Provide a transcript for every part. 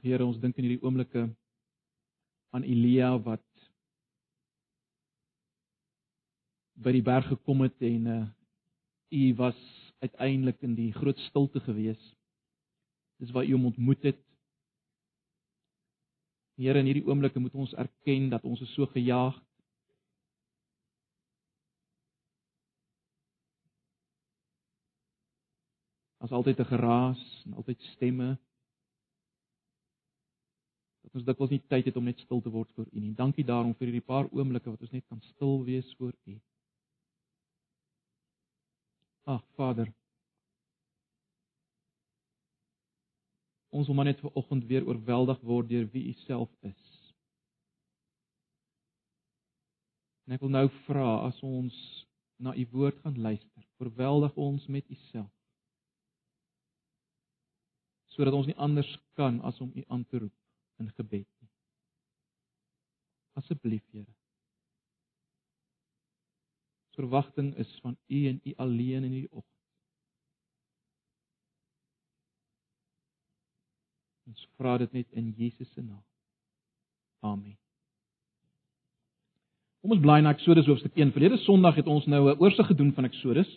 Ag Here, ons dink in hierdie oomblikke aan Elia wat by die berg gekom het en uh u was uiteindelik in die groot stilte gewees. Dis waar u hom ontmoet het. Here, in hierdie oomblikke moet ons erken dat ons is so gejaag. As altyd 'n geraas en altyd stemme dat ons dikwels nie tyd het om net stil te word voor U nie. Dankie daarom vir hierdie paar oomblikke wat ons net kan stil wees voor U. Ag Vader. Ons wil maar net ver oggend weer oorweldig word deur wie U self is. En ek wil nou vra as ons na U woord gaan luister, oorweldig ons met U self. Sodat ons nie anders kan as om U aan te roep in gebed nie. Asseblief, Here. Verwagting is van U en U alleen in hierdie oggend. Ons vra dit net in Jesus se naam. Amen. Kom ons blaai na Eksodus hoofstuk 1. Verlede Sondag het ons nou 'n oorsig gedoen van Eksodus.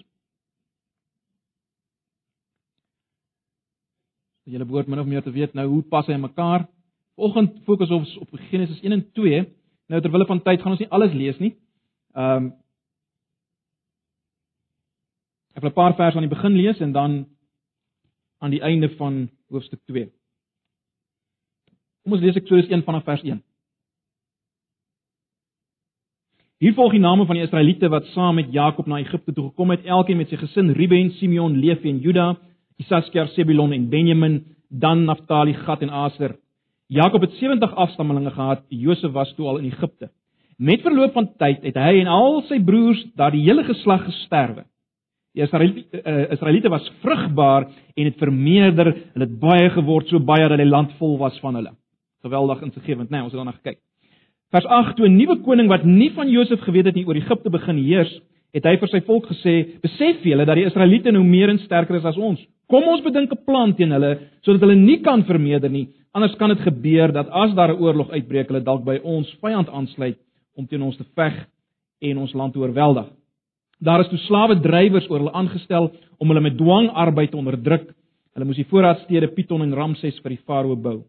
Julle behoort min of meer te weet nou hoe pas hy mekaar. Vanoggend fokus ons op Genesis 1 en 2. Nou terwyl van tyd gaan ons nie alles lees nie. Ehm um, Ek wil 'n paar verse aan die begin lees en dan aan die einde van hoofstuk 2. Kom ons lees Eksodus 1 vanaf vers 1. Hier volg die name van die Israeliete wat saam met Jakob na Egipte toe gekom het, elkeen met sy gesin: Ruben, Simeon, Levi en Juda, Isaskar, Zebulon en Benjamin, dan Naftali, Gad en Aser. Jakob het 70 afstammelinge gehad. Josef was toe al in Egipte. Met verloop van tyd het hy en al sy broers daar die hele geslag gesterwe. Die Israeliete uh, Israeliete was vrugbaar en het vermeerder, hulle het baie geword, so baie dat die land vol was van hulle. Geweldig insiggewend, né? Nee, ons het daarna gekyk. Vers 8: Toe 'n nuwe koning wat nie van Josef geweet het nie oor Egipte begin heers, het hy vir sy volk gesê: "Besef julle dat die Israeliete nou meer en sterker is as ons. Kom ons bedink 'n plan teen hulle sodat hulle nie kan vermeerder nie. Anders kan dit gebeur dat as daar 'n oorlog uitbreek, hulle dalk by ons vyand aansluit om teen ons te veg en ons land te oorweldig." Daar is toe slawe drywers oor hulle aangestel om hulle met dwangarbeid te onderdruk. Hulle moes die voorraadstede Piton en Ramses vir die farao bou.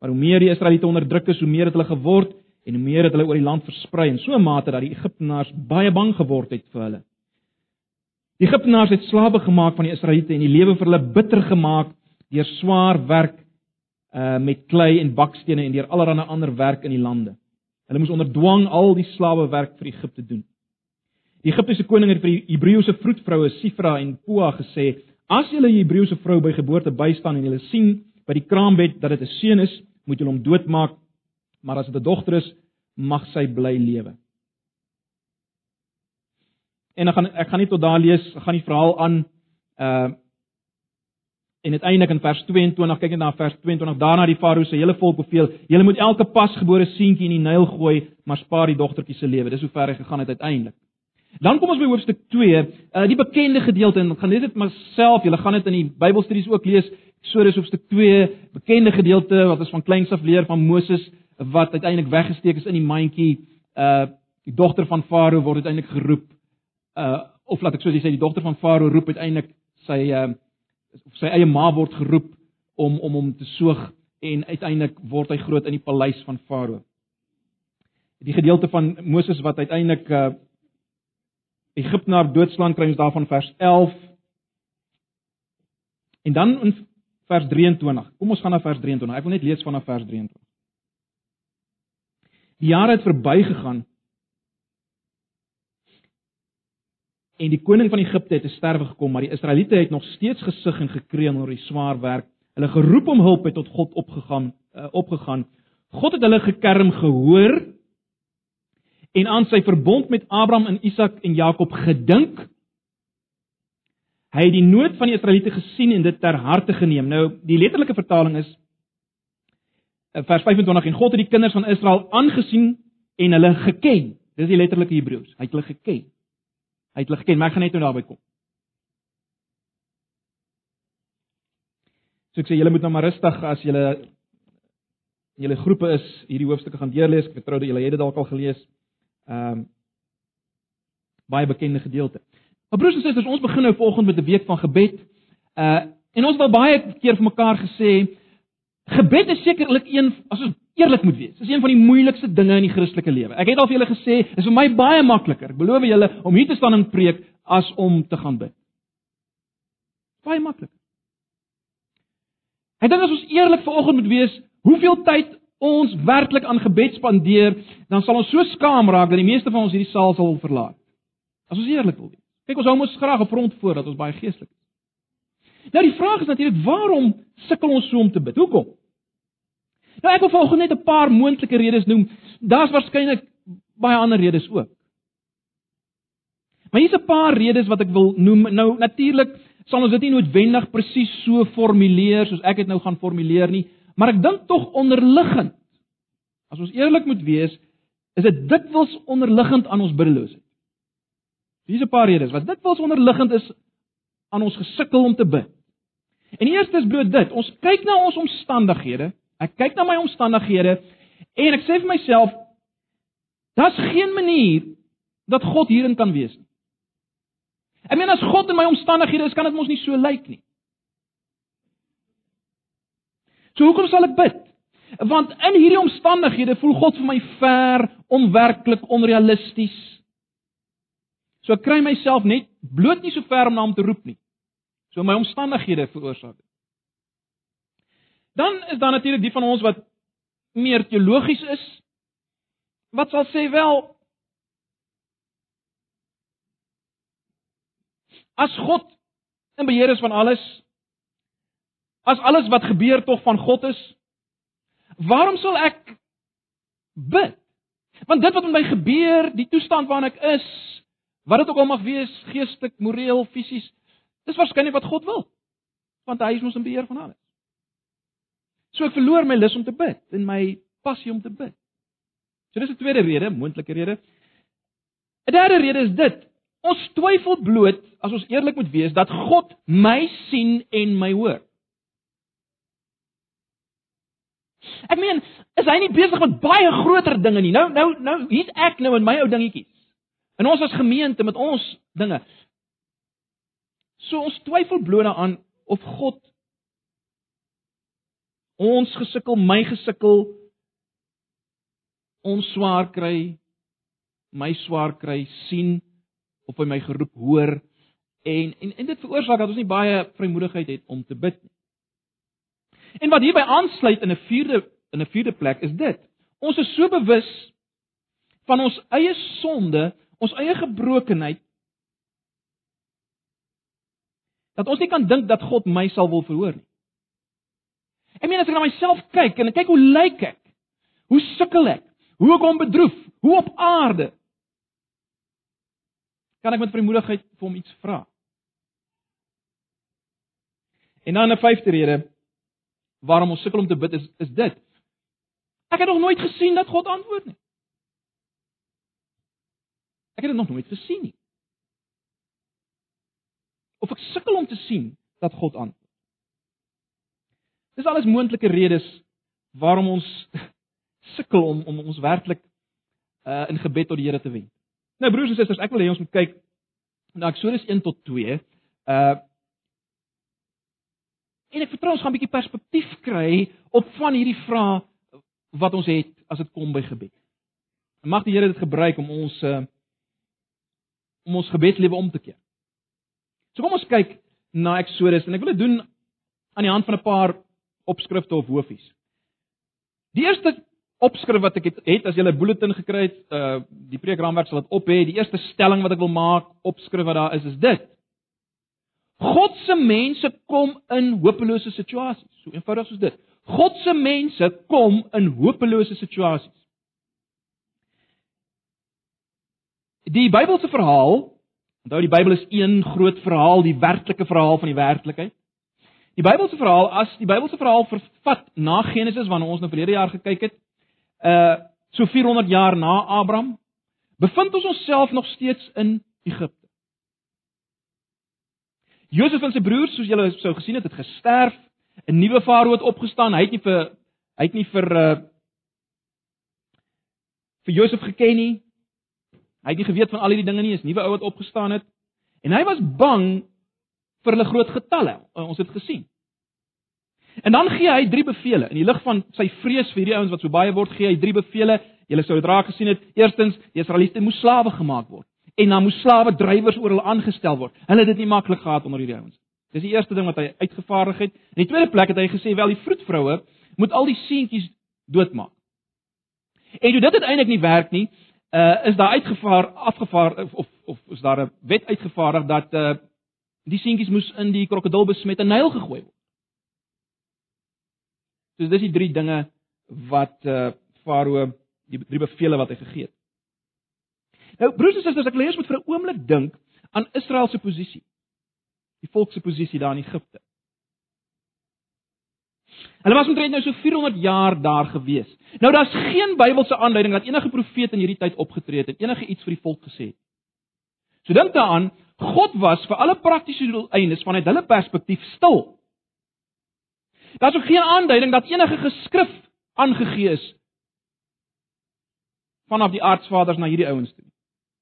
Maar hoe meer die Israeliete onderdruk is, hoe meer het hulle geword en hoe meer het hulle oor die land versprei en so 'n mate dat die Egiptenaars baie bang geword het vir hulle. Die Egiptenaars het slawe gemaak van die Israeliete en die lewe vir hulle bitter gemaak deur swaar werk uh met klei en bakstene en deur allerlei ander werk in die lande. Hulle moes onder dwang al die slawe werk vir Egipte doen. Die Egiptiese koning het vir die Hebreëse vroedvroue Sifra en Pua gesê: "As julle 'n Hebreëse vrou by geboorte bystaan en julle sien by die kraambed dat dit 'n seun is, moet julle hom doodmaak, maar as dit 'n dogter is, mag sy bly lewe." En ek gaan ek gaan nie tot daar lees, ek gaan die verhaal aan uh en uiteindelik in vers 22 kyk net na vers 22 daarna die farao se hele volk beveel julle moet elke pasgebore seentjie in die Nyl gooi maar spaar die dogtertjie se lewe dis hoe ver hy gegaan het uiteindelik Dan kom ons by hoofstuk 2, uh die bekende gedeelte en gaan dit maar self, julle gaan dit in die Bybelstudies ook lees. Eksodus hoofstuk 2, bekende gedeelte wat ons van kleins af leer van Moses wat uiteindelik weggesteek is in die mandjie. Uh die dogter van Farao word uiteindelik geroep. Uh of laat ek so sê, die dogter van Farao roep uiteindelik sy uh sy eie ma word geroep om om hom te soog en uiteindelik word hy groot in die paleis van Farao. Die gedeelte van Moses wat uiteindelik uh Egiptenaar doodslaan kry ons daarvan vers 11. En dan in vers 23. Kom ons gaan na vers 23. Ek wil net lees vanaf vers 23. Die jare het verbygegaan. En die koning van Egipte het te sterwe gekom, maar die Israeliete het nog steeds gesug en gekreun oor die swaar werk. Hulle geroep om hulp het tot God opgegaan, uh, opgegaan. God het hulle gekerm gehoor en aan sy verbond met Abraham en Isak en Jakob gedink. Hy het die nood van die Israeliete gesien en dit ter harte geneem. Nou, die letterlike vertaling is eh, vers 25 en God het die kinders van Israel aangesien en hulle geken. Dis die letterlike Hebreëus. Hy het hulle geken. Hy het hulle geken, maar ek gaan net nou daarby kom. So ek sê julle moet nou maar rustig as julle julle groepe is hierdie hoofstukke gaan deurlees. Ek vertrou dat julle het dit dalk al gelees. Ehm um, baie bekende gedeelte. Maar broers en susters, ons begin nou vanoggend met 'n week van gebed. Uh en ons het al baie keer vir mekaar gesê gebed is sekerlik een as ons eerlik moet wees. Dis een van die moeilikste dinge in die Christelike lewe. Ek het al vir julle gesê, is vir my baie makliker. Ek beloof julle om hier te staan en preek as om te gaan bid. Baie maklik. Ek dink as ons eerlik vanoggend moet wees, hoeveel tyd ons werklik aan gebed spandeer, dan sal ons so skaam raak dat die meeste van ons hierdie saal sal verlaat. As ons eerlik wil wees. Kyk, ons hou mos graag 'n front voor dat ons baie geestelik is. Nou die vraag is natuurlik, waarom sukkel ons so om te bid? Hoekom? Nou ek wil volgens net 'n paar moontlike redes noem. Daar's waarskynlik baie ander redes ook. Maar hier's 'n paar redes wat ek wil noem. Nou natuurlik sal ons dit nie noodwendig presies so formuleer soos ek dit nou gaan formuleer nie, maar ek dink tog onderliggend. As ons eerlik moet wees, is dit dikwels onderliggend aan ons biddeloosheid. Hier's 'n paar redes wat dikwels onderliggend is aan ons gesukkel om te bid. En die eerste is bloot dit, ons kyk na ons omstandighede, ek kyk na my omstandighede en ek sê vir myself daar's geen manier dat God hierin kan wees nie. Ek meen as God in my omstandighede is, kan dit mos nie so lyk nie. So hoekom sal ek bid? Want in hierdie omstandighede voel God vir my ver, onwerklik, onrealisties. So ek kry myself net bloot nie so ver om na hom te roep nie. So my omstandighede veroorsaak dit. Dan is daar natuurlik die van ons wat meer teologies is. Wat sal sê wel As God in beheer is van alles, as alles wat gebeur tog van God is, waarom sal ek bid? Want dit wat met my gebeur, die toestand waarin ek is, wat dit ook al mag wees, geestelik, moreel, fisies, dis waarskynlik wat God wil. Want hy is mos in beheer van alles. So ek verloor my lus om te bid en my passie om te bid. So dis 'n tweede rede, moontlike rede. 'n Derde rede is dit. Ons twyfel bloot as ons eerlik moet wees dat God my sien en my hoor. Ek meen, is hy nie besig met baie groter dinge nie? Nou nou nou hier's ek nou in my ou dingetjies. En ons as gemeente met ons dinge. So ons twyfel bloot daaraan of God ons gesukkel, my gesukkel ons swaar kry, my swaar kry sien of hy my geroep hoor en en en dit veroorsaak dat ons nie baie vrymoedigheid het om te bid nie. En wat hierby aansluit in 'n vierde in 'n vierde plek is dit. Ons is so bewus van ons eie sonde ons eie gebrokenheid dat ons nie kan dink dat God my sal wil verhoor nie. Ek meen as ek na myself kyk en ek kyk hoe lyk ek? Hoe sukkel ek? Hoe ek hom bedroef? Hoe op aarde? Kan ek met vrymoedigheid vir hom iets vra? En dan 'n vyfde rede waarom ons sukkel om te bid is is dit. Ek het nog nooit gesien dat God antwoord nie. Ek het dit nog nooit gesien nie. Of ek sukkel om te sien dat God antwoord. Dis alles moontlike redes waarom ons sukkel om om ons werklik uh in gebed tot die Here te wend. Nou broers en susters, ek wil hê ons moet kyk na Eksodus 1 tot 2. Uh En ek vertrou ons gaan 'n bietjie perspektief kry op van hierdie vrae wat ons het as dit kom by gebed. Mag die Here dit gebruik om ons uh om ons gebedslewe om te keer. So kom ons kyk na Eksodus en ek wil dit doen aan die hand van 'n paar opskrifte of hoofies. Die eerste opskrif wat ek het, het as jy 'n bulletin gekry het, uh die preekraamwerk sal dit op hê. Die eerste stelling wat ek wil maak, opskrif wat daar is, is dit. God se mense kom in hopelose situasies. So eenvoudig soos dit. God se mense kom in hopelose situasies. Die Bybelse verhaal, onthou die Bybel is een groot verhaal, die werklike verhaal van die werklikheid. Die Bybelse verhaal, as die Bybelse verhaal vervat na Genesis waarna ons nou verlede jaar gekyk het, uh so 400 jaar na Abraham, bevind ons onsself nog steeds in Egipte. Josef en sy broers, soos julle sou gesien het, het gesterf. 'n Nuwe farao het opgestaan. Hy het nie vir hy het nie vir uh vir Josef geken nie. Hy het nie geweet van al hierdie dinge nie, is nuwe ou wat opgestaan het. En hy was bang vir hulle groot getalle. Ons het gesien. En dan gee hy drie bevele. In die lig van sy vrees vir hierdie ouens wat so baie word, gee hy drie bevele. Julle sou dit raak gesien het. Eerstens, die Israeliete moes slawe gemaak word en dan moes slawe drywers oor hulle aangestel word. Hulle het dit nie maklik gehad onder hierdie ouens. Dis die eerste ding wat hy uitgevaardig het. In die tweede plek het hy gesê wel die vroedvroue moet al die seentjies doodmaak. En toe dit uiteindelik nie werk nie, uh is daar uitgevaar afgevaar of, of is daar 'n wet uitgevaardig dat uh die seentjies moes in die krokodilbesmette Nyl gegooi word. So dis die drie dinge wat uh Farao die drie bevele wat hy gegee het. Nou broers en susters, ek wil eers met vir 'n oomblik dink aan Israel se posisie. Die volk se posisie daar in Egipte. Hulle was omtrent nou so 400 jaar daar gewees. Nou daar's geen Bybelse aanduiding dat enige profeet in hierdie tyd opgetree het en enige iets vir die volk gesê het. So dink daaraan, God was vir alle praktiese doeleindes vanuit hulle perspektief stil. Daar's ook geen aanduiding dat enige geskrif aangegee is vanaf die aardsvaders na hierdie ouens toe.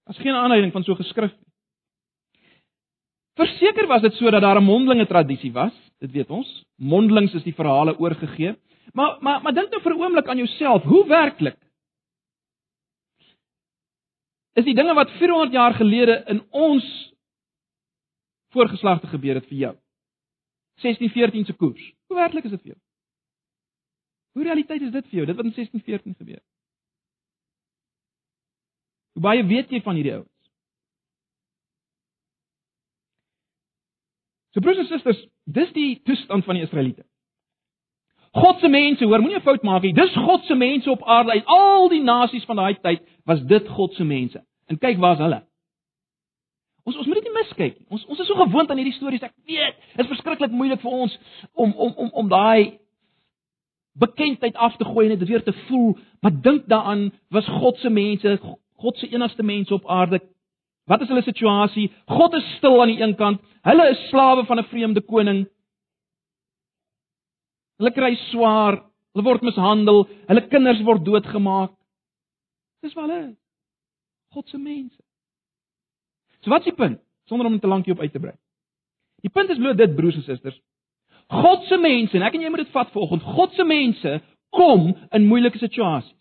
Daar's geen aanduiding van so geskrif nie. Verseker was dit so dat daar 'n mondelinge tradisie was, dit weet ons. Mondelings is die verhale oorgegee. Maar maar maar dink nou vir 'n oomblik aan jouself, hoe werklik is die dinge wat 400 jaar gelede in ons voorgeslagte gebeur het vir jou? 1614 se koers. Hoe werklik is dit vir jou? Hoe realiteit is dit vir jou? Dit wat in 1614 gebeur het. Hoe baie weet jy van hierdie ouens? So broers en susters, dis die toestand van die Israeliete. God se mense, hoor, moenie 'n fout maak nie. Dis God se mense op aarde. Uit al die nasies van daai tyd was dit God se mense. En kyk waar's hulle. Ons ons moet dit nie miskyk nie. Ons ons is so gewoond aan hierdie stories. Ek weet, dit is verskriklik moeilik vir ons om om om om daai bekendheid af te gooi en dit weer te voel, maar dink daaraan, was God se mense, God se enigste mense op aarde Wat is hulle situasie? God is stil aan die een kant. Hulle is slawe van 'n vreemde koning. Hulle kry swaar, hulle word mishandel, hulle kinders word doodgemaak. Dis wat hulle is. God se mense. So wat is die punt? Sonder om te lank hier op uit te brei. Die punt is bloot dit broers en susters. God se mense en ek en jy moet dit vat vanoggend. God se mense kom in moeilike situasies.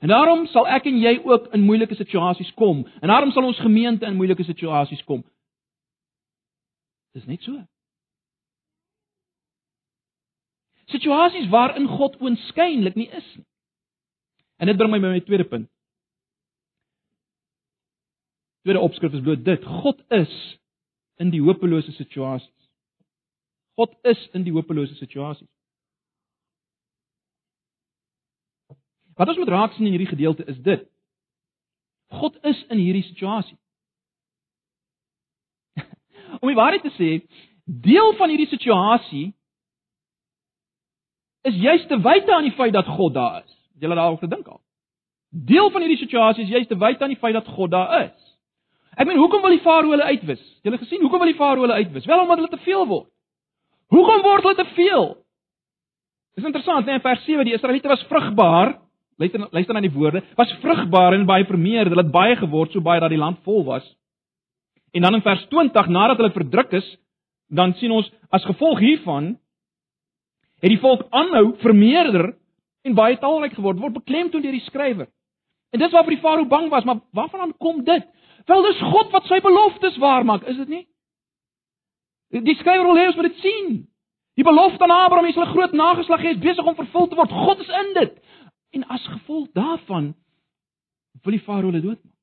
En daarom sal ek en jy ook in moeilike situasies kom. En daarom sal ons gemeente in moeilike situasies kom. Dis net so. Situasies waarin God oënskynlik nie is nie. En dit bring my by my tweede punt. Tweede opskrif is bloot dit: God is in die hopelose situasies. God is in die hopelose situasies. Wat ons moet raak sien in hierdie gedeelte is dit. God is in hierdie situasie. Om die waarheid te sê, deel van hierdie situasie is juist te wyte aan die feit dat God daar is. Het julle daaroor gedink al? Deel van hierdie situasie is juist te wyte aan die feit dat God daar is. Ek meen, hoekom wil die farao hulle uitwis? Het julle gesien hoekom wil die farao hulle uitwis? Wel omdat hulle te veel word. Hoekom word hulle te veel? Dis interessant, nee, in vers 7 die Israeliete was vrugbaar luister luister na die woorde, was vrugbaar en baie vermeerder, hulle het baie geword, so baie dat die land vol was. En dan in vers 20, nadat hulle verdruk is, dan sien ons as gevolg hiervan het die volk aanhou vermeerder en baie talryk geword, word beklemtoon deur die skrywer. En dis waarvoor die farao bang was, maar waarvan kom dit? Wel dis God wat sy beloftes waarmaak, is dit nie? Die skrywer wil hê ons moet dit sien. Die belofte aan Abraham, hy sal 'n groot nageslag hê, is besig om vervul te word. God is in dit. En as gevolg daarvan wil die farao hulle doodmaak.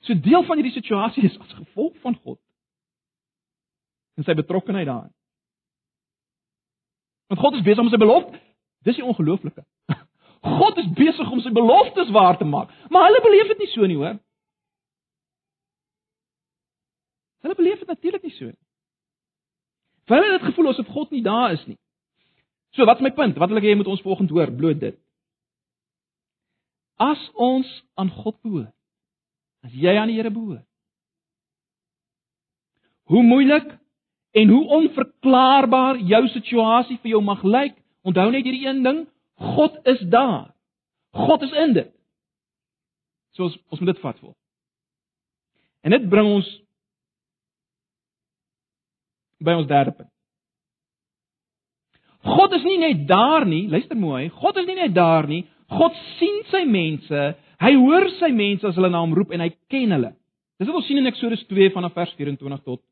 So deel van hierdie situasie is as gevolg van God en sy betrokkeheid daarin. Want God is besig om sy belofte, dis die ongelooflike. God is besig om sy beloftes waar te maak, maar hulle beleef dit nie so nie, hoor. Hulle beleef dit natuurlik nie so nie. Hulle het dit gevoel asof God nie daar is nie. So, wat is my punt? Wat wil ek hê moet ons volgende hoor? Bloot dit. As ons aan God behoort, as jy aan die Here behoort. Hoe moeilik en hoe onverklaarbaar jou situasie vir jou mag lyk, onthou net hierdie een ding, God is daar. God is in dit. So ons ons moet dit vat volg. En dit bring ons by ons derde punt. God is nie net daar nie, luister mooi, God is nie net daar nie. God sien sy mense, hy hoor sy mense as hulle na hom roep en hy ken hulle. Dis wat ons sien in Eksodus 2 vanaf vers 24 tot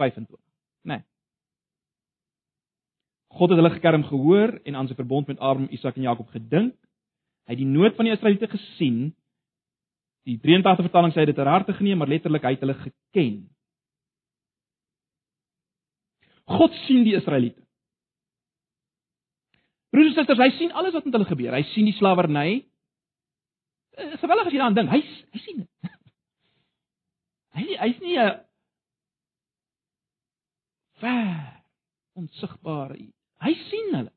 25, né? Nee. God het hulle gekerm gehoor en aan sy verbond met Abraham, Isak en Jakob gedink. Hy het die nood van die Israeliete gesien. Die 83 vertaling sê dit ter harte geneem, maar letterlik hy het hulle geken. God sien die Israeliete. Broers en susters, hy sien alles wat met hulle gebeur. Hy sien die slawerny. Eh, geweldig as jy daaraan dink. Hy hy sien dit. Hy hy's nie 'n ver onsigbare iets. Hy sien hulle.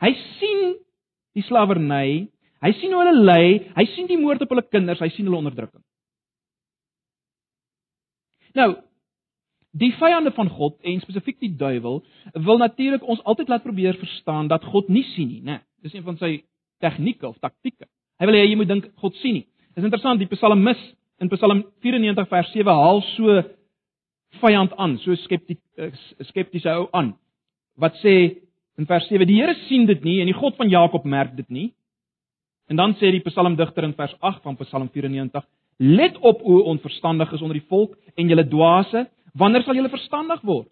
Hy sien die slawerny, hy sien hoe hulle ly, hy sien die moord op hulle kinders, hy sien hulle onderdrukking. Nou, die vyande van God en spesifiek die duiwel wil natuurlik ons altyd laat probeer verstaan dat God nie sien nie, né? Dis een van sy tegnieke of taktieke. Hy wil hê jy moet dink God sien nie. Dis interessant, die psalmis in Psalm 94 vers 7 haal so vyand aan, so skepties eh, skeptiese ou aan wat sê in vers 7 die Here sien dit nie en die God van Jakob merk dit nie. En dan sê die psalmdigter in vers 8 van Psalm 94: Let op o onverstandiges onder die volk en julle dwaase, wanneer sal julle verstandig word?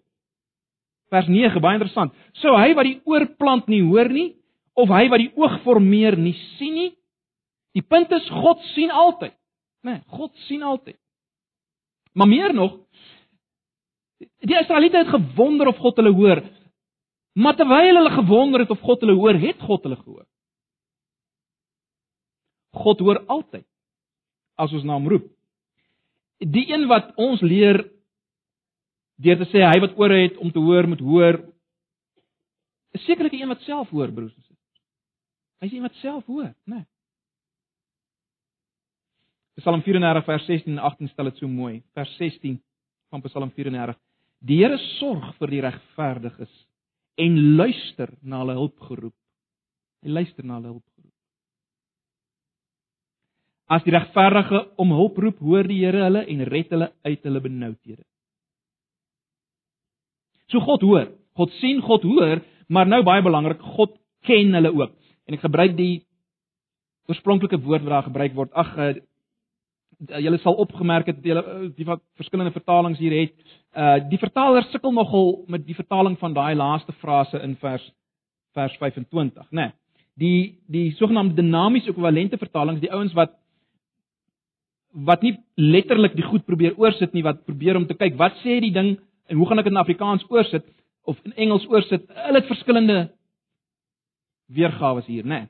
Vers 9 baie interessant. So hy wat die oor plant nie hoor nie of hy wat die oog formeer nie sien nie. Die punt is God sien altyd. Né, nee, God sien altyd. Maar meer nog, die Israeliete het gewonder of God hulle hoor. Maar terwyl hulle gewonder het of God hulle hoor, het God hulle gehoor. God hoor altyd as ons na hom roep. Die een wat ons leer deur te sê hy wat ore het om te hoor moet hoor is sekerlik die een wat self hoor broers en susters. Hy is een wat self hoor, né? Nee. Psalm 34 vers 16 en 18 stel dit so mooi. Vers 16 van Psalm 34. Die Here sorg vir die regverdiges en luister na hulle hulpgeroep. Hy luister na hulle hulpgeroep. As die regverdige om hulp roep, hoor die Here hulle en red hulle uit hulle benoudhede. So God hoor, God sien, God hoor, maar nou baie belangrik, God ken hulle ook. En ek gebruik die oorspronklike woord wat daar gebruik word. Ag, uh, julle sal opgemerk het julle uh, die wat verskillende vertalings hier het. Uh die vertaler sukkel nogal met die vertaling van daai laaste frase in vers vers 25, né? Nee, die die sogenaamde dinamiese ekwivalente vertalings, die ouens wat wat nie letterlik die goed probeer oorsit nie, wat probeer om te kyk wat sê die ding en hoe gaan ek dit in Afrikaans oorsit of in Engels oorsit? Hulle het verskillende weergawe hier, né? Nee.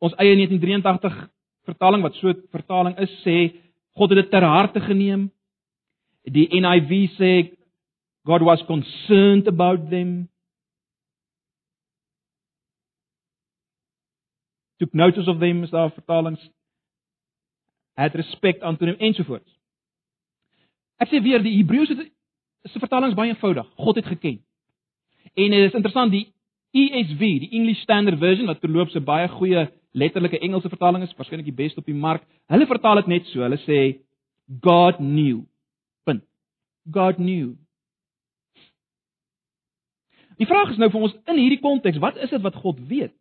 Ons eie 1983 vertaling wat so 'n vertaling is sê God het dit ter harte geneem. Die NIV sê God was concerned about them. Took notice of them is daar vertalings. Het respek aan toe neem ensovoorts. Ek sê weer die Hebreëse se vertaling is baie eenvoudig. God het geken. En dit is interessant die ESV, die English Standard Version wat terloops 'n baie goeie letterlike Engelse vertaling is waarskynlik die beste op die mark. Hulle vertaal dit net so. Hulle sê God knew. Punt. God knew. Die vraag is nou vir ons in hierdie konteks, wat is dit wat God weet?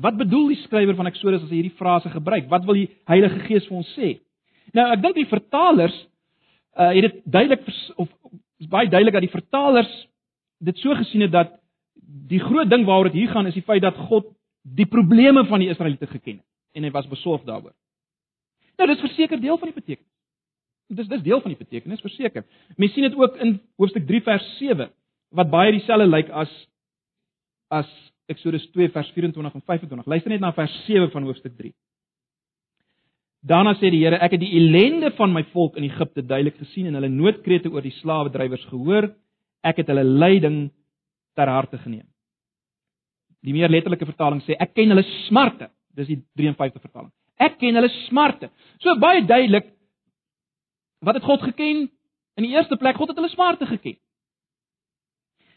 Wat bedoel die skrywer van Eksodus as hy hierdie frase gebruik? Wat wil die Heilige Gees vir ons sê? Nou, ek dink die vertalers uh het dit duidelik of is baie duidelik dat die vertalers dit so gesien het dat die groot ding waaroor dit hier gaan is die feit dat God die probleme van die Israeliete geken het en hy was besorgd daaroor. Nou dis verseker deel van die betekenis. Dis dis deel van die betekenis verseker. Mens sien dit ook in hoofstuk 3 vers 7 wat baie dieselfde lyk as as Eksodus 2 vers 24 en 25. Luister net na vers 7 van hoofstuk 3. Daarna sê die Here, ek het die ellende van my volk in Egipte duidelik gesien en hulle noodkrete oor die slawedrywers gehoor. Ek het hulle lyding ter harte geneem. Die meer letterlike vertaling sê ek ken hulle smarte. Dis die 53 vertaling. Ek ken hulle smarte. So baie duidelik wat het God geken? In die eerste plek God het hulle smarte geken.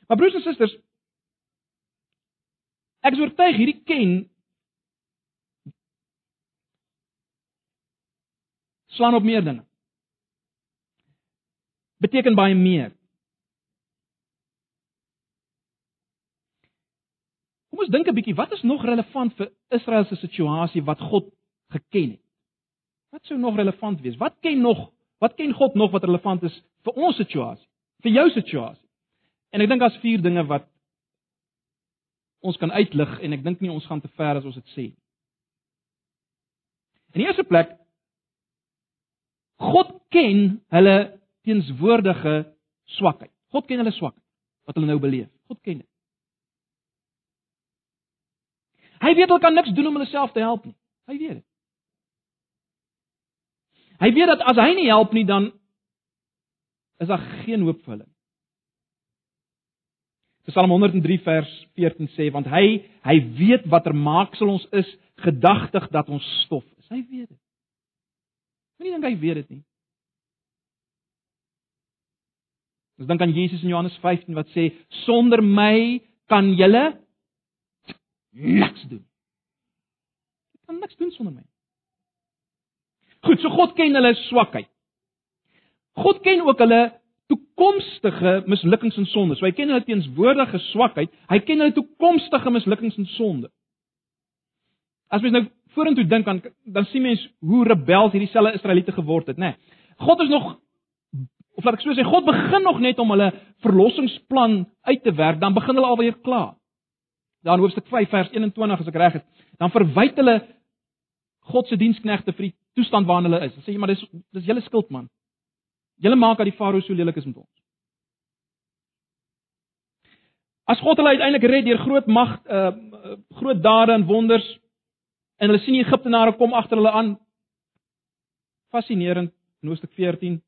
Maar broers en susters, ek is oortuig hierdie ken Slaan op meer dinge. Beteken baie meer. Kom ons dink 'n bietjie, wat is nog relevant vir Israel se situasie wat God geken het? Wat sou nog relevant wees? Wat ken nog? Wat ken God nog wat relevant is vir ons situasie? Vir jou situasie? En ek dink daar's vier dinge wat ons kan uitlig en ek dink nie ons gaan te ver as ons dit sê. In die eerste plek God ken hulle teenswoordige swakheid. God ken hulle swakheid wat hulle nou beleef. God ken dit. Hy weet hulle kan niks doen om hulle self te help nie. Hy weet dit. Hy weet dat as hy nie help nie dan is daar geen hoop vir hulle. Psalm 103 vers 14 sê want hy hy weet watter maaksel ons is gedagtig dat ons stof is. Hy weet dit. Moenie dink hy weet dit nie. Ons dink aan Jesus in Johannes 15 wat sê sonder my kan julle niks doen. Jy kan niks doen sonder my. Goed, so God ken hulle swakheid. God ken ook hulle toekomstige mislukkings en sondes. So hy ken hulle teenswoordige swakheid, hy ken hulle toekomstige mislukkings en sonde. As mens nou vorentoe dink aan dan sien mens hoe rebels hierdie selfe Israeliete geword het, né? Nee. God is nog of laat ek so sê, God begin nog net om hulle verlossingsplan uit te werk, dan begin hulle alweer klaar. Dan hoofstuk 5 vers 21 as ek reg is, dan verwyd hulle God se diensknegte vir die toestand waarin hulle is. Hulle sê maar dis dis julle skuld man. Julle maak dat die farao so lelik is met ons. As God hulle uiteindelik red deur groot mag, uh groot dade en wonders en hulle sien die Egiptenare kom agter hulle aan. Fascinerend, in Hoofstuk 14.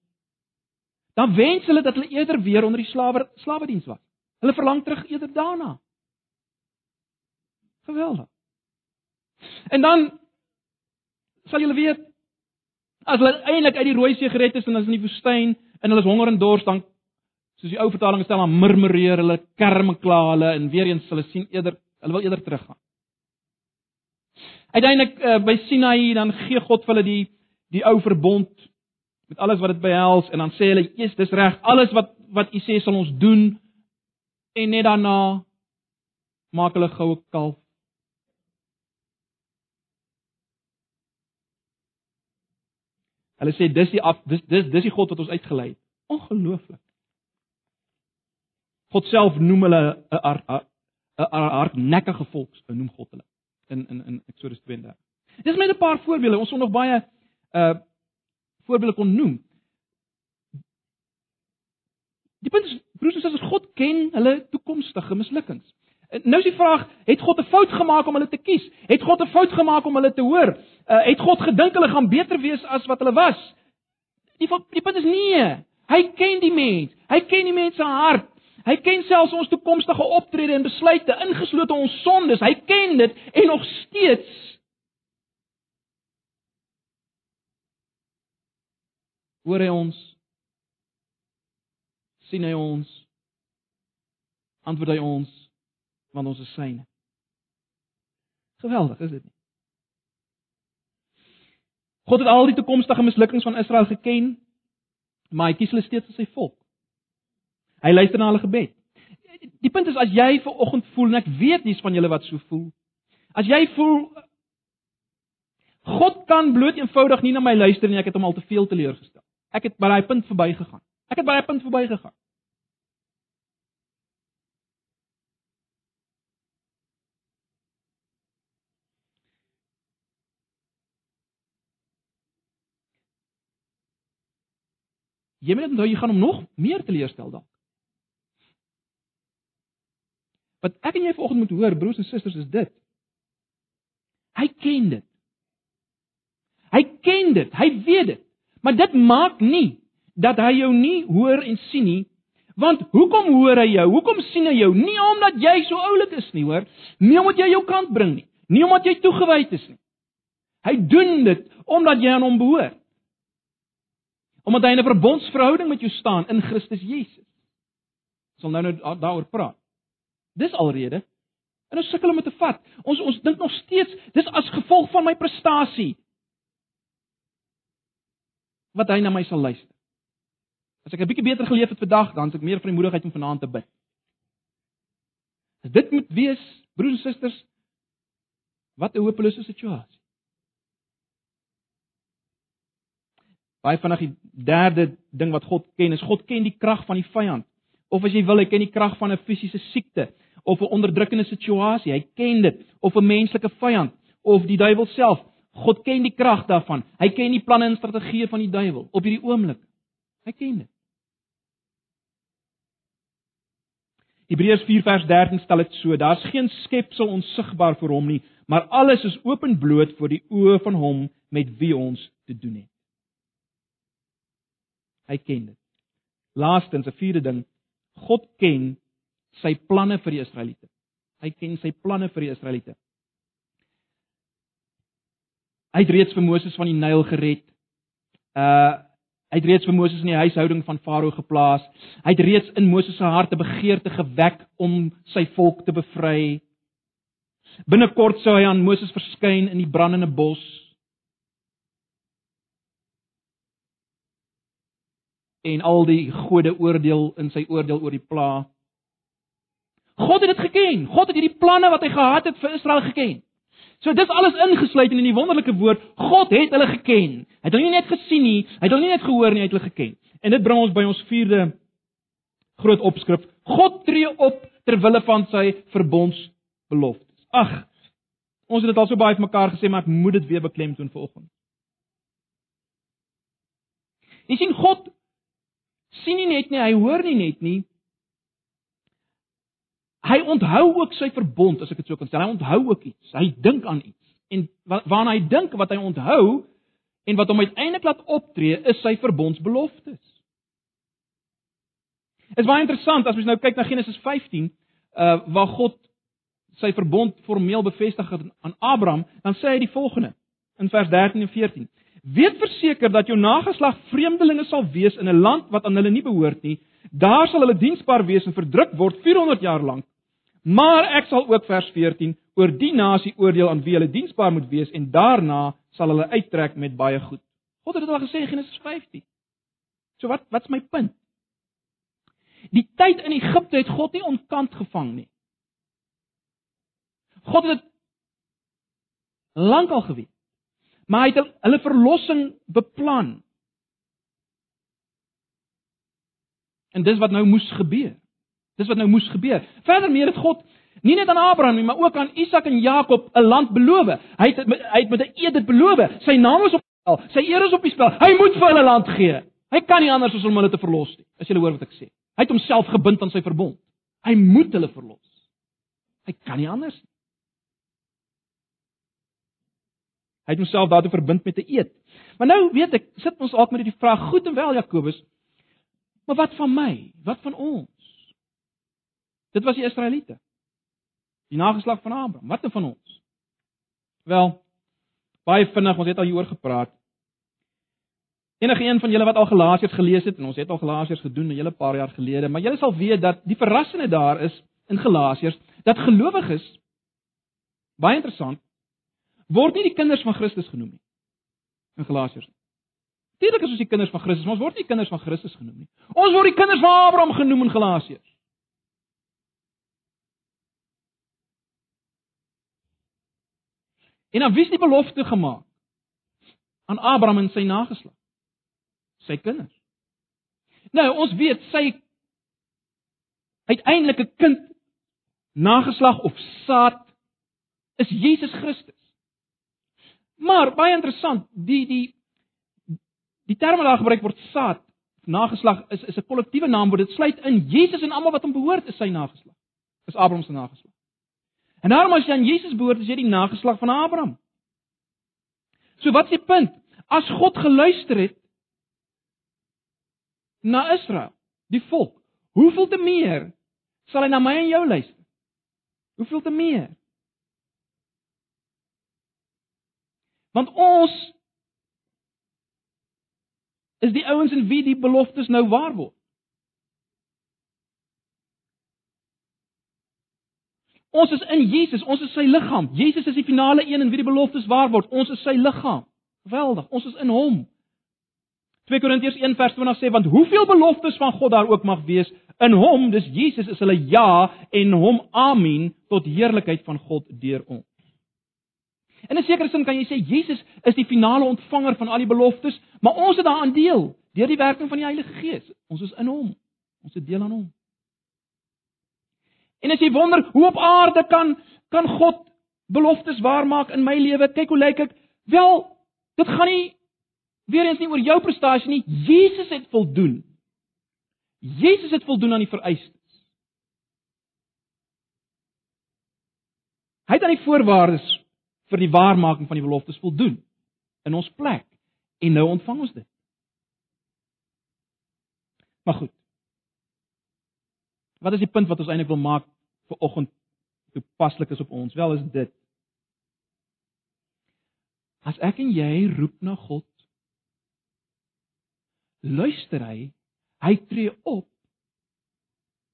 Dan wens hulle dat hulle eerder weer onder die slawe slawediens was. Hulle verlang terug eerder daarna. Geweldig. En dan sal julle weet as hulle eintlik uit die Rooi See gered is en as in die woestyn en hulle is honger en dors dan soos die ou vertaling stel dan murmureer hulle, kerm en kla hulle en weer eens hulle sien eerder hulle wil eerder teruggaan. Uiteindelik uh, by Sinai dan gee God vir hulle die die ou verbond met alles wat dit behels en dan sê hulle, "Jesus, dis reg, alles wat wat U sê sal ons doen." En net daarna maak hulle goue kalf Hulle sê dis die af, dis dis dis die God wat ons uitgelei het. Ongelooflik. God self noem hulle 'n 'n hardnekkige volk, noem God hulle in in in Eksodus 32. Dis net 'n paar voorbeelde. Ons sal nog baie uh voorbeelde kon noem. Die punt is broers en susters, God ken hulle toekomstige mislukkings. Nou is die vraag, het God 'n fout gemaak om hulle te kies? Het God 'n fout gemaak om hulle te hoor? Uh, het God gedink hulle gaan beter wees as wat hulle was? Die die punt is nee. Hy ken die mens. Hy ken die mens se hart. Hy ken selfs ons toekomstige optrede en besluite, ingeslote ons sondes. Hy ken dit en nog steeds hoor hy ons sien hy ons antwoord hy ons want ons is syne. Geweldig, is dit nie? God het al die toekomstige mislukkings van Israel geken, maar hy kies hulle steeds as sy volk. Hy luister na hulle gebed. Die punt is as jy ver oggend voel en ek weet dis van julle wat so voel. As jy voel God kan bloot eenvoudig nie na my luister nie, ek het hom al te veel teleurgestel. Ek het by daai punt verbygegaan. Ek het by daai punt verbygegaan. Jy moet onthou jy gaan hom nog meer teleurstel dalk. Wat ek en jy vanoggend moet hoor broers en susters is dit. Hy ken dit. Hy ken dit, hy weet dit. Maar dit maak nie dat hy jou nie hoor en sien nie. Want hoekom hoor hy jou? Hoekom sien hy jou? Nie omdat jy so oulik is nie, hoor. Nie omdat jy jou kant bring nie. Nie omdat jy toegewyd is nie. Hy doen dit omdat jy aan hom behoort omdat hy in 'n verbondsverhouding met jou staan in Christus Jesus. Ons sal nou nou daaroor praat. Dis alrede. En ons sukkel om dit te vat. Ons ons dink nog steeds dis as gevolg van my prestasie. wat hy na my sal luister. As ek 'n bietjie beter geleef het vandag, dan het ek meer vrymoedigheid om vanaand te bid. As dit moet wees, broers en susters, wat 'n hopelose situasie. Baie vinnig die derde ding wat God ken, is God ken die krag van die vyand. Of as jy wil, hy ken die krag van 'n fisiese siekte of 'n onderdrukkende situasie. Hy ken dit of 'n menslike vyand of die duiwel self. God ken die krag daarvan. Hy ken die planne en strategieë van die duiwel op hierdie oomblik. Hy ken dit. Hebreërs 4 vers 13 stel dit so: Daar's geen skepsel onsigbaar vir hom nie, maar alles is openbloot voor die oë van hom met wie ons te doen het. Hy ken dit. Laastens 'n vierde ding, God ken sy planne vir die Israeliete. Hy ken sy planne vir die Israeliete. Hy het reeds vir Moses van die Nyl gered. Uh hy het reeds vir Moses in die huishouding van Farao geplaas. Hy het reeds in Moses se hart 'n begeerte gewek om sy volk te bevry. Binnekort sou hy aan Moses verskyn in die brandende bos. En al die gode oordeel in sy oordeel oor die pla. God het dit geken. God het hierdie planne wat hy gehad het vir Israel geken. So dis alles ingesluit in die wonderlike woord, God het hulle geken. Hy het hulle nie net gesien nie, hy het hulle nie net gehoor nie, hy het hulle geken. En dit bring ons by ons vierde groot opskrif. God tree op ter wille van sy verbondsbeloftes. Ag, ons het dit al so baie vir mekaar gesê, maar ek moet dit weer beklemtoon vanoggend. Jy sien God sien nie net nie, hy hoor nie net nie, hy onthou ook sy verbond as ek dit so kan stel. Hy onthou ook iets. Hy dink aan iets. En waarna hy dink wat hy onthou en wat hom uiteindelik laat optree is sy verbondsbeloftes. Dit is baie interessant as mens nou kyk na Genesis 15, uh waar God sy verbond formeel bevestig het aan Abraham, dan sê hy die volgende in vers 13 en 14: Weet verseker dat jou nageslag vreemdelinge sal wees in 'n land wat aan hulle nie behoort nie. Daar sal hulle diensbaar wees en verdruk word 400 jaar lank. Maar ek sal ook vers 14 oor die nasie oordeel aan wie hulle diensbaar moet wees en daarna sal hulle uittrek met baie goed. God het dit al gesê in Genesis 15. So wat wat's my punt? Die tyd in Egipte het God nie ontkant gevang nie. God het dit lankal geweet. Maar hy het hulle verlossing beplan. En dis wat nou moes gebeur. Dis wat nou moes gebeur. Verder meer het God nie net aan Abraham nie, maar ook aan Isak en Jakob 'n land beloof. Hy het hy het met 'n eed dit beloof. Sy naam is op die spel. Sy eer is op die spel. Hy moet vir hulle land gee. Hy kan nie anders as om hulle te verlos nie. As jy hoor wat ek sê. Hy het homself gebind aan sy verbond. Hy moet hulle verlos. Hy kan nie anders nie. Hy het homself daartoe verbind met 'n eed. Maar nou weet ek, sit ons alk met die vraag, goed en wel Jakobus, maar wat van my? Wat van ons? Dit was die Israeliete. Die nageslag van Abraham. Wat van ons? Wel, baie vinnig, ons het al hieroor gepraat. Enige een van julle wat al Galasiërs gelees het en ons het al Galasiërs gedoen 'n hele paar jaar gelede, maar julle sal weet dat die verrassende daar is in Galasiërs dat gelowiges baie interessant word nie die kinders van Christus genoem nie in Galasiërs. Natuurlik is ons die kinders van Christus, maar ons word nie kinders van Christus genoem nie. Ons word die kinders van Abraham genoem in Galasiërs. En dan wie is die belofte gemaak? Aan Abraham en sy nageslag. Sy kinders. Nou, ons weet sy uiteindelike kind nageslag of saad is Jesus Christus. Maar baie interessant, die die die term wat daar gebruik word saad, nageslag is is 'n kollektiewe naamwoord. Dit sluit in Jesus en almal wat hom behoort is sy nageslag. Is Abraham se nageslag. En daarom as jy aan Jesus behoort, is jy die nageslag van Abraham. So wat is die punt? As God geluister het na Israel, die volk, hoeveel te meer sal hy na my en jou luister? Hoeveel te meer? Want ons is die ouens in wie die beloftes nou waar word. Ons is in Jesus, ons is sy liggaam. Jesus is die finale een in wie die beloftes waar word. Ons is sy liggaam. Geweldig. Ons is in hom. 2 Korintiërs 1 vers 20 sê want hoeveel beloftes van God daar ook mag wees, in hom, dis Jesus is hulle ja en hom amen tot heerlikheid van God deur ons. In 'n sekere sin kan jy sê Jesus is die finale ontvanger van al die beloftes, maar ons het daaraan deel deur die werking van die Heilige Gees. Ons is in hom. Ons het deel aan hom. En as jy wonder hoe op aarde kan kan God beloftes waarmaak in my lewe? Kyk hoe lyk ek? Wel, dit gaan nie weer eens nie oor jou prestasie nie. Jesus het voldoen. Jesus het voldoen aan die vereistes. Hy het aan die voorwaardes vir die waarmaking van die beloftes voldoen in ons plek en nou ontvang ons dit. Maar goed. Wat is die punt wat ons eintlik wil maak vir oggend toepaslik is op ons? Wel is dit. As ek en jy roep na God, luister hy, hy tree op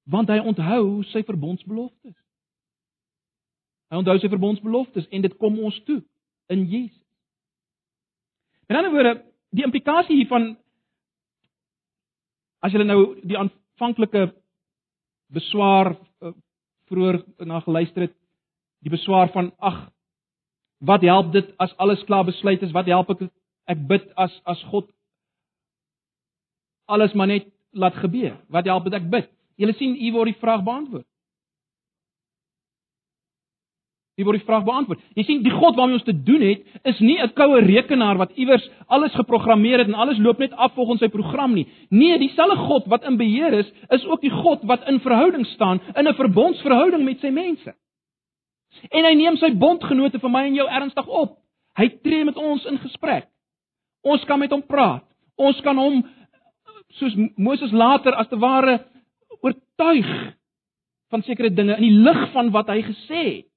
want hy onthou sy verbondsbeloftes. Hy onthou sy verbondsbeloftes en dit kom ons toe in Jesus. In 'n ander woorde, die implikasie hiervan as jy nou die aanvanklike beswaar uh, vroeër na geluister het die beswaar van ag wat help dit as alles klaar besluit is? Wat help ek ek bid as as God alles maar net laat gebeur? Wat help dit ek bid? Julle sien u word die vraag beantwoord Wie word die vraag beantwoord? Jy sien, die God waarmee ons te doen het, is nie 'n koue rekenaar wat iewers alles geprogrammeer het en alles loop net af volgens sy program nie. Nee, dieselfde God wat in beheer is, is ook die God wat in verhouding staan, in 'n verbondsverhouding met sy mense. En hy neem sy bondgenote vir my en jou ernstig op. Hy tree met ons in gesprek. Ons kan met hom praat. Ons kan hom soos Moses later as te ware oortuig van sekere dinge in die lig van wat hy gesê het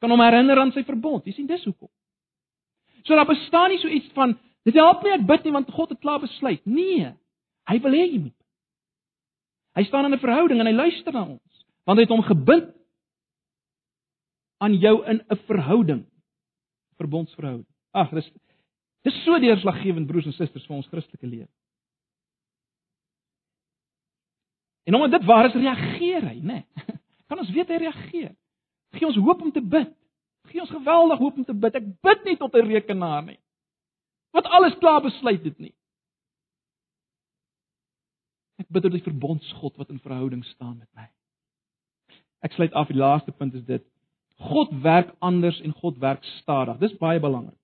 kan hom herinner aan sy verbond. Jy sien dis hoekom. So daar bestaan nie so iets van dit help nie ek bid nie want God het klaar besluit. Nee. Hy wil hê jy moet. Hy staan in 'n verhouding en hy luister na ons want hy het hom gebind aan jou in 'n verhouding. Verbondsverhouding. Ag, dis dis so deurslaggewend broers en susters vir ons Christelike lewe. En omdat dit waar is, reageer hy, né? Nee. Kan ons weet hy reageer? Gee ons hoop om te bid. Gee ons geweldig hoop om te bid. Ek bid nie tot 'n rekenaar nie. Wat alles klaar besluit dit nie. Ek bid tot die verbondsgod wat in verhouding staan met my. Ek sluit af die laaste punt is dit. God werk anders en God werk stadig. Dis baie belangrik.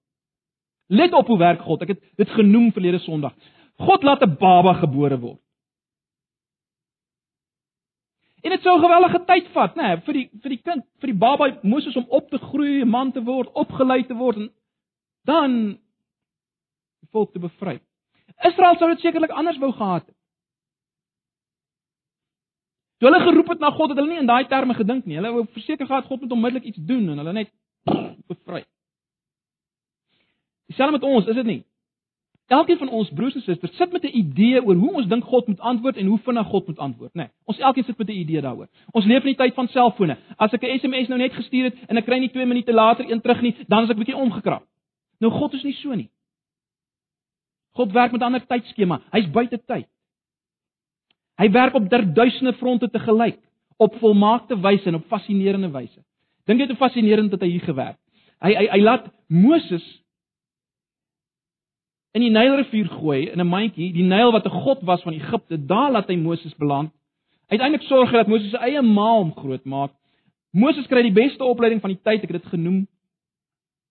Let op hoe werk God. Ek het dit genoem verlede Sondag. God laat 'n baba gebore word. En dit sou 'n gewellige tyd vat, nê, nee, vir die vir die kind, vir die baba Moses om op te groei, 'n man te word, opgelei te word en dan die volk te bevry. Israel sou dit sekerlik anders wou gehad het. Toe hulle geroep het na God, het hulle nie in daai terme gedink nie. Hulle wou verseker gehad God moet onmiddellik iets doen en hulle net bevry. Dieselfde met ons, is dit nie? Elkeen van ons broers en susters sit met 'n idee oor hoe ons dink God moet antwoord en hoe vinnig God moet antwoord, né? Nee, ons elkeen sit met 'n idee daaroor. Ons leef in die tyd van selfone. As ek 'n SMS nou net gestuur het en ek kry nie 2 minute later een terug nie, dan is ek bietjie omgekrap. Nou God is nie so nie. God werk met 'n ander tydskema. Hy's buite tyd. Hy werk op duisende fronte te gelyk, op volmaakte wyse en op fascinerende wyse. Dink jy dit is fascinerend dat hy hier gewerk. Hy hy hy laat Moses in die Nylrivier gooi in 'n mandjie, die Nyl wat 'n god was van Egipte, daar laat hy Moses beland. Uiteindelik sorg hy dat Moses sy eie ma hom grootmaak. Moses kry die beste opleiding van die tyd, ek het dit genoem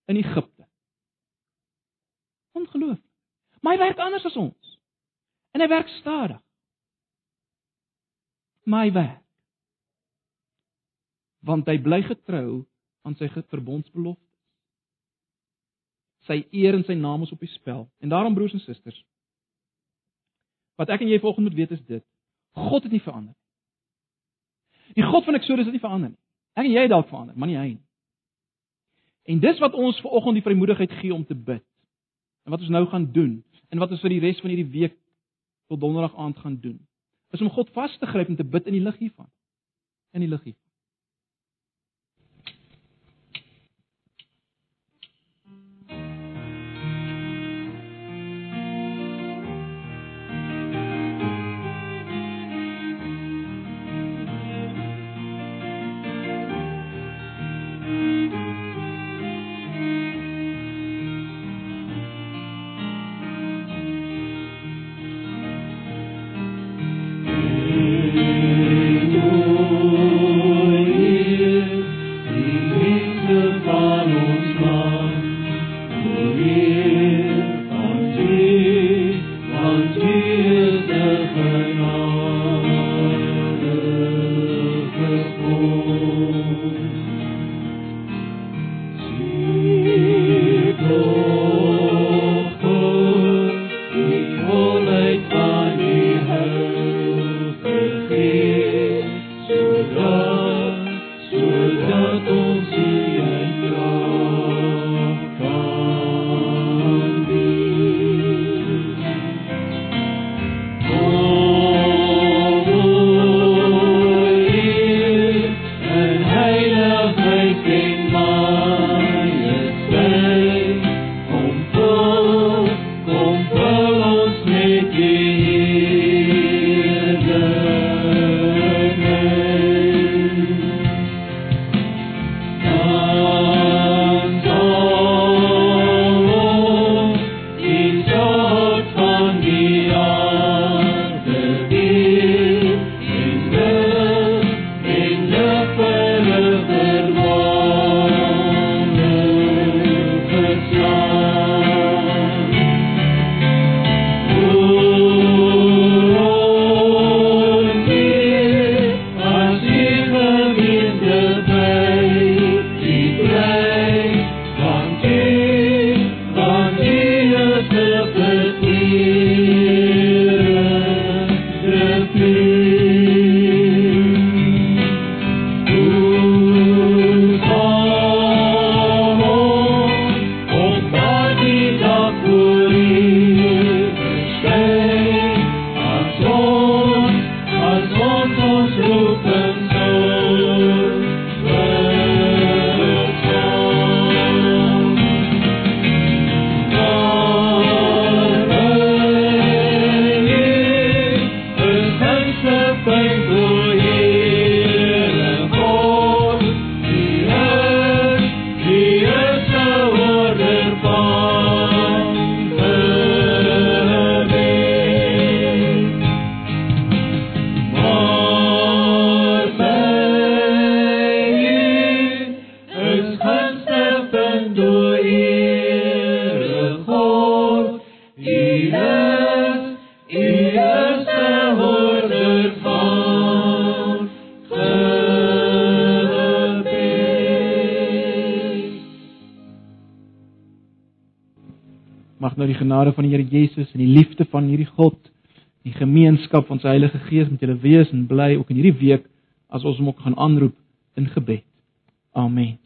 in Egipte. Ongeloof. Maar hy werk anders as ons. En hy werk stadig. Maar hy werk. Want hy bly getrou aan sy verbondsbelofte sy eer en sy naam is op die spel. En daarom broers en susters, wat ek en jy volgens moet weet is dit: God het nie verander nie. Die God van Eksodus het nie verander nie. Ek en jy het dalk verander, maar nie hy nie. En dis wat ons ver oggend die vrymoedigheid gee om te bid. En wat ons nou gaan doen en wat ons vir die res van hierdie week tot donderdag aand gaan doen, is om God vas te gryp en te bid in die lig hiervan. In die lig hiervan. Genade van die Here Jesus en die liefde van hierdie God, die gemeenskap van sy Heilige Gees met julle wees en bly ook in hierdie week as ons hom ook gaan aanroep in gebed. Amen.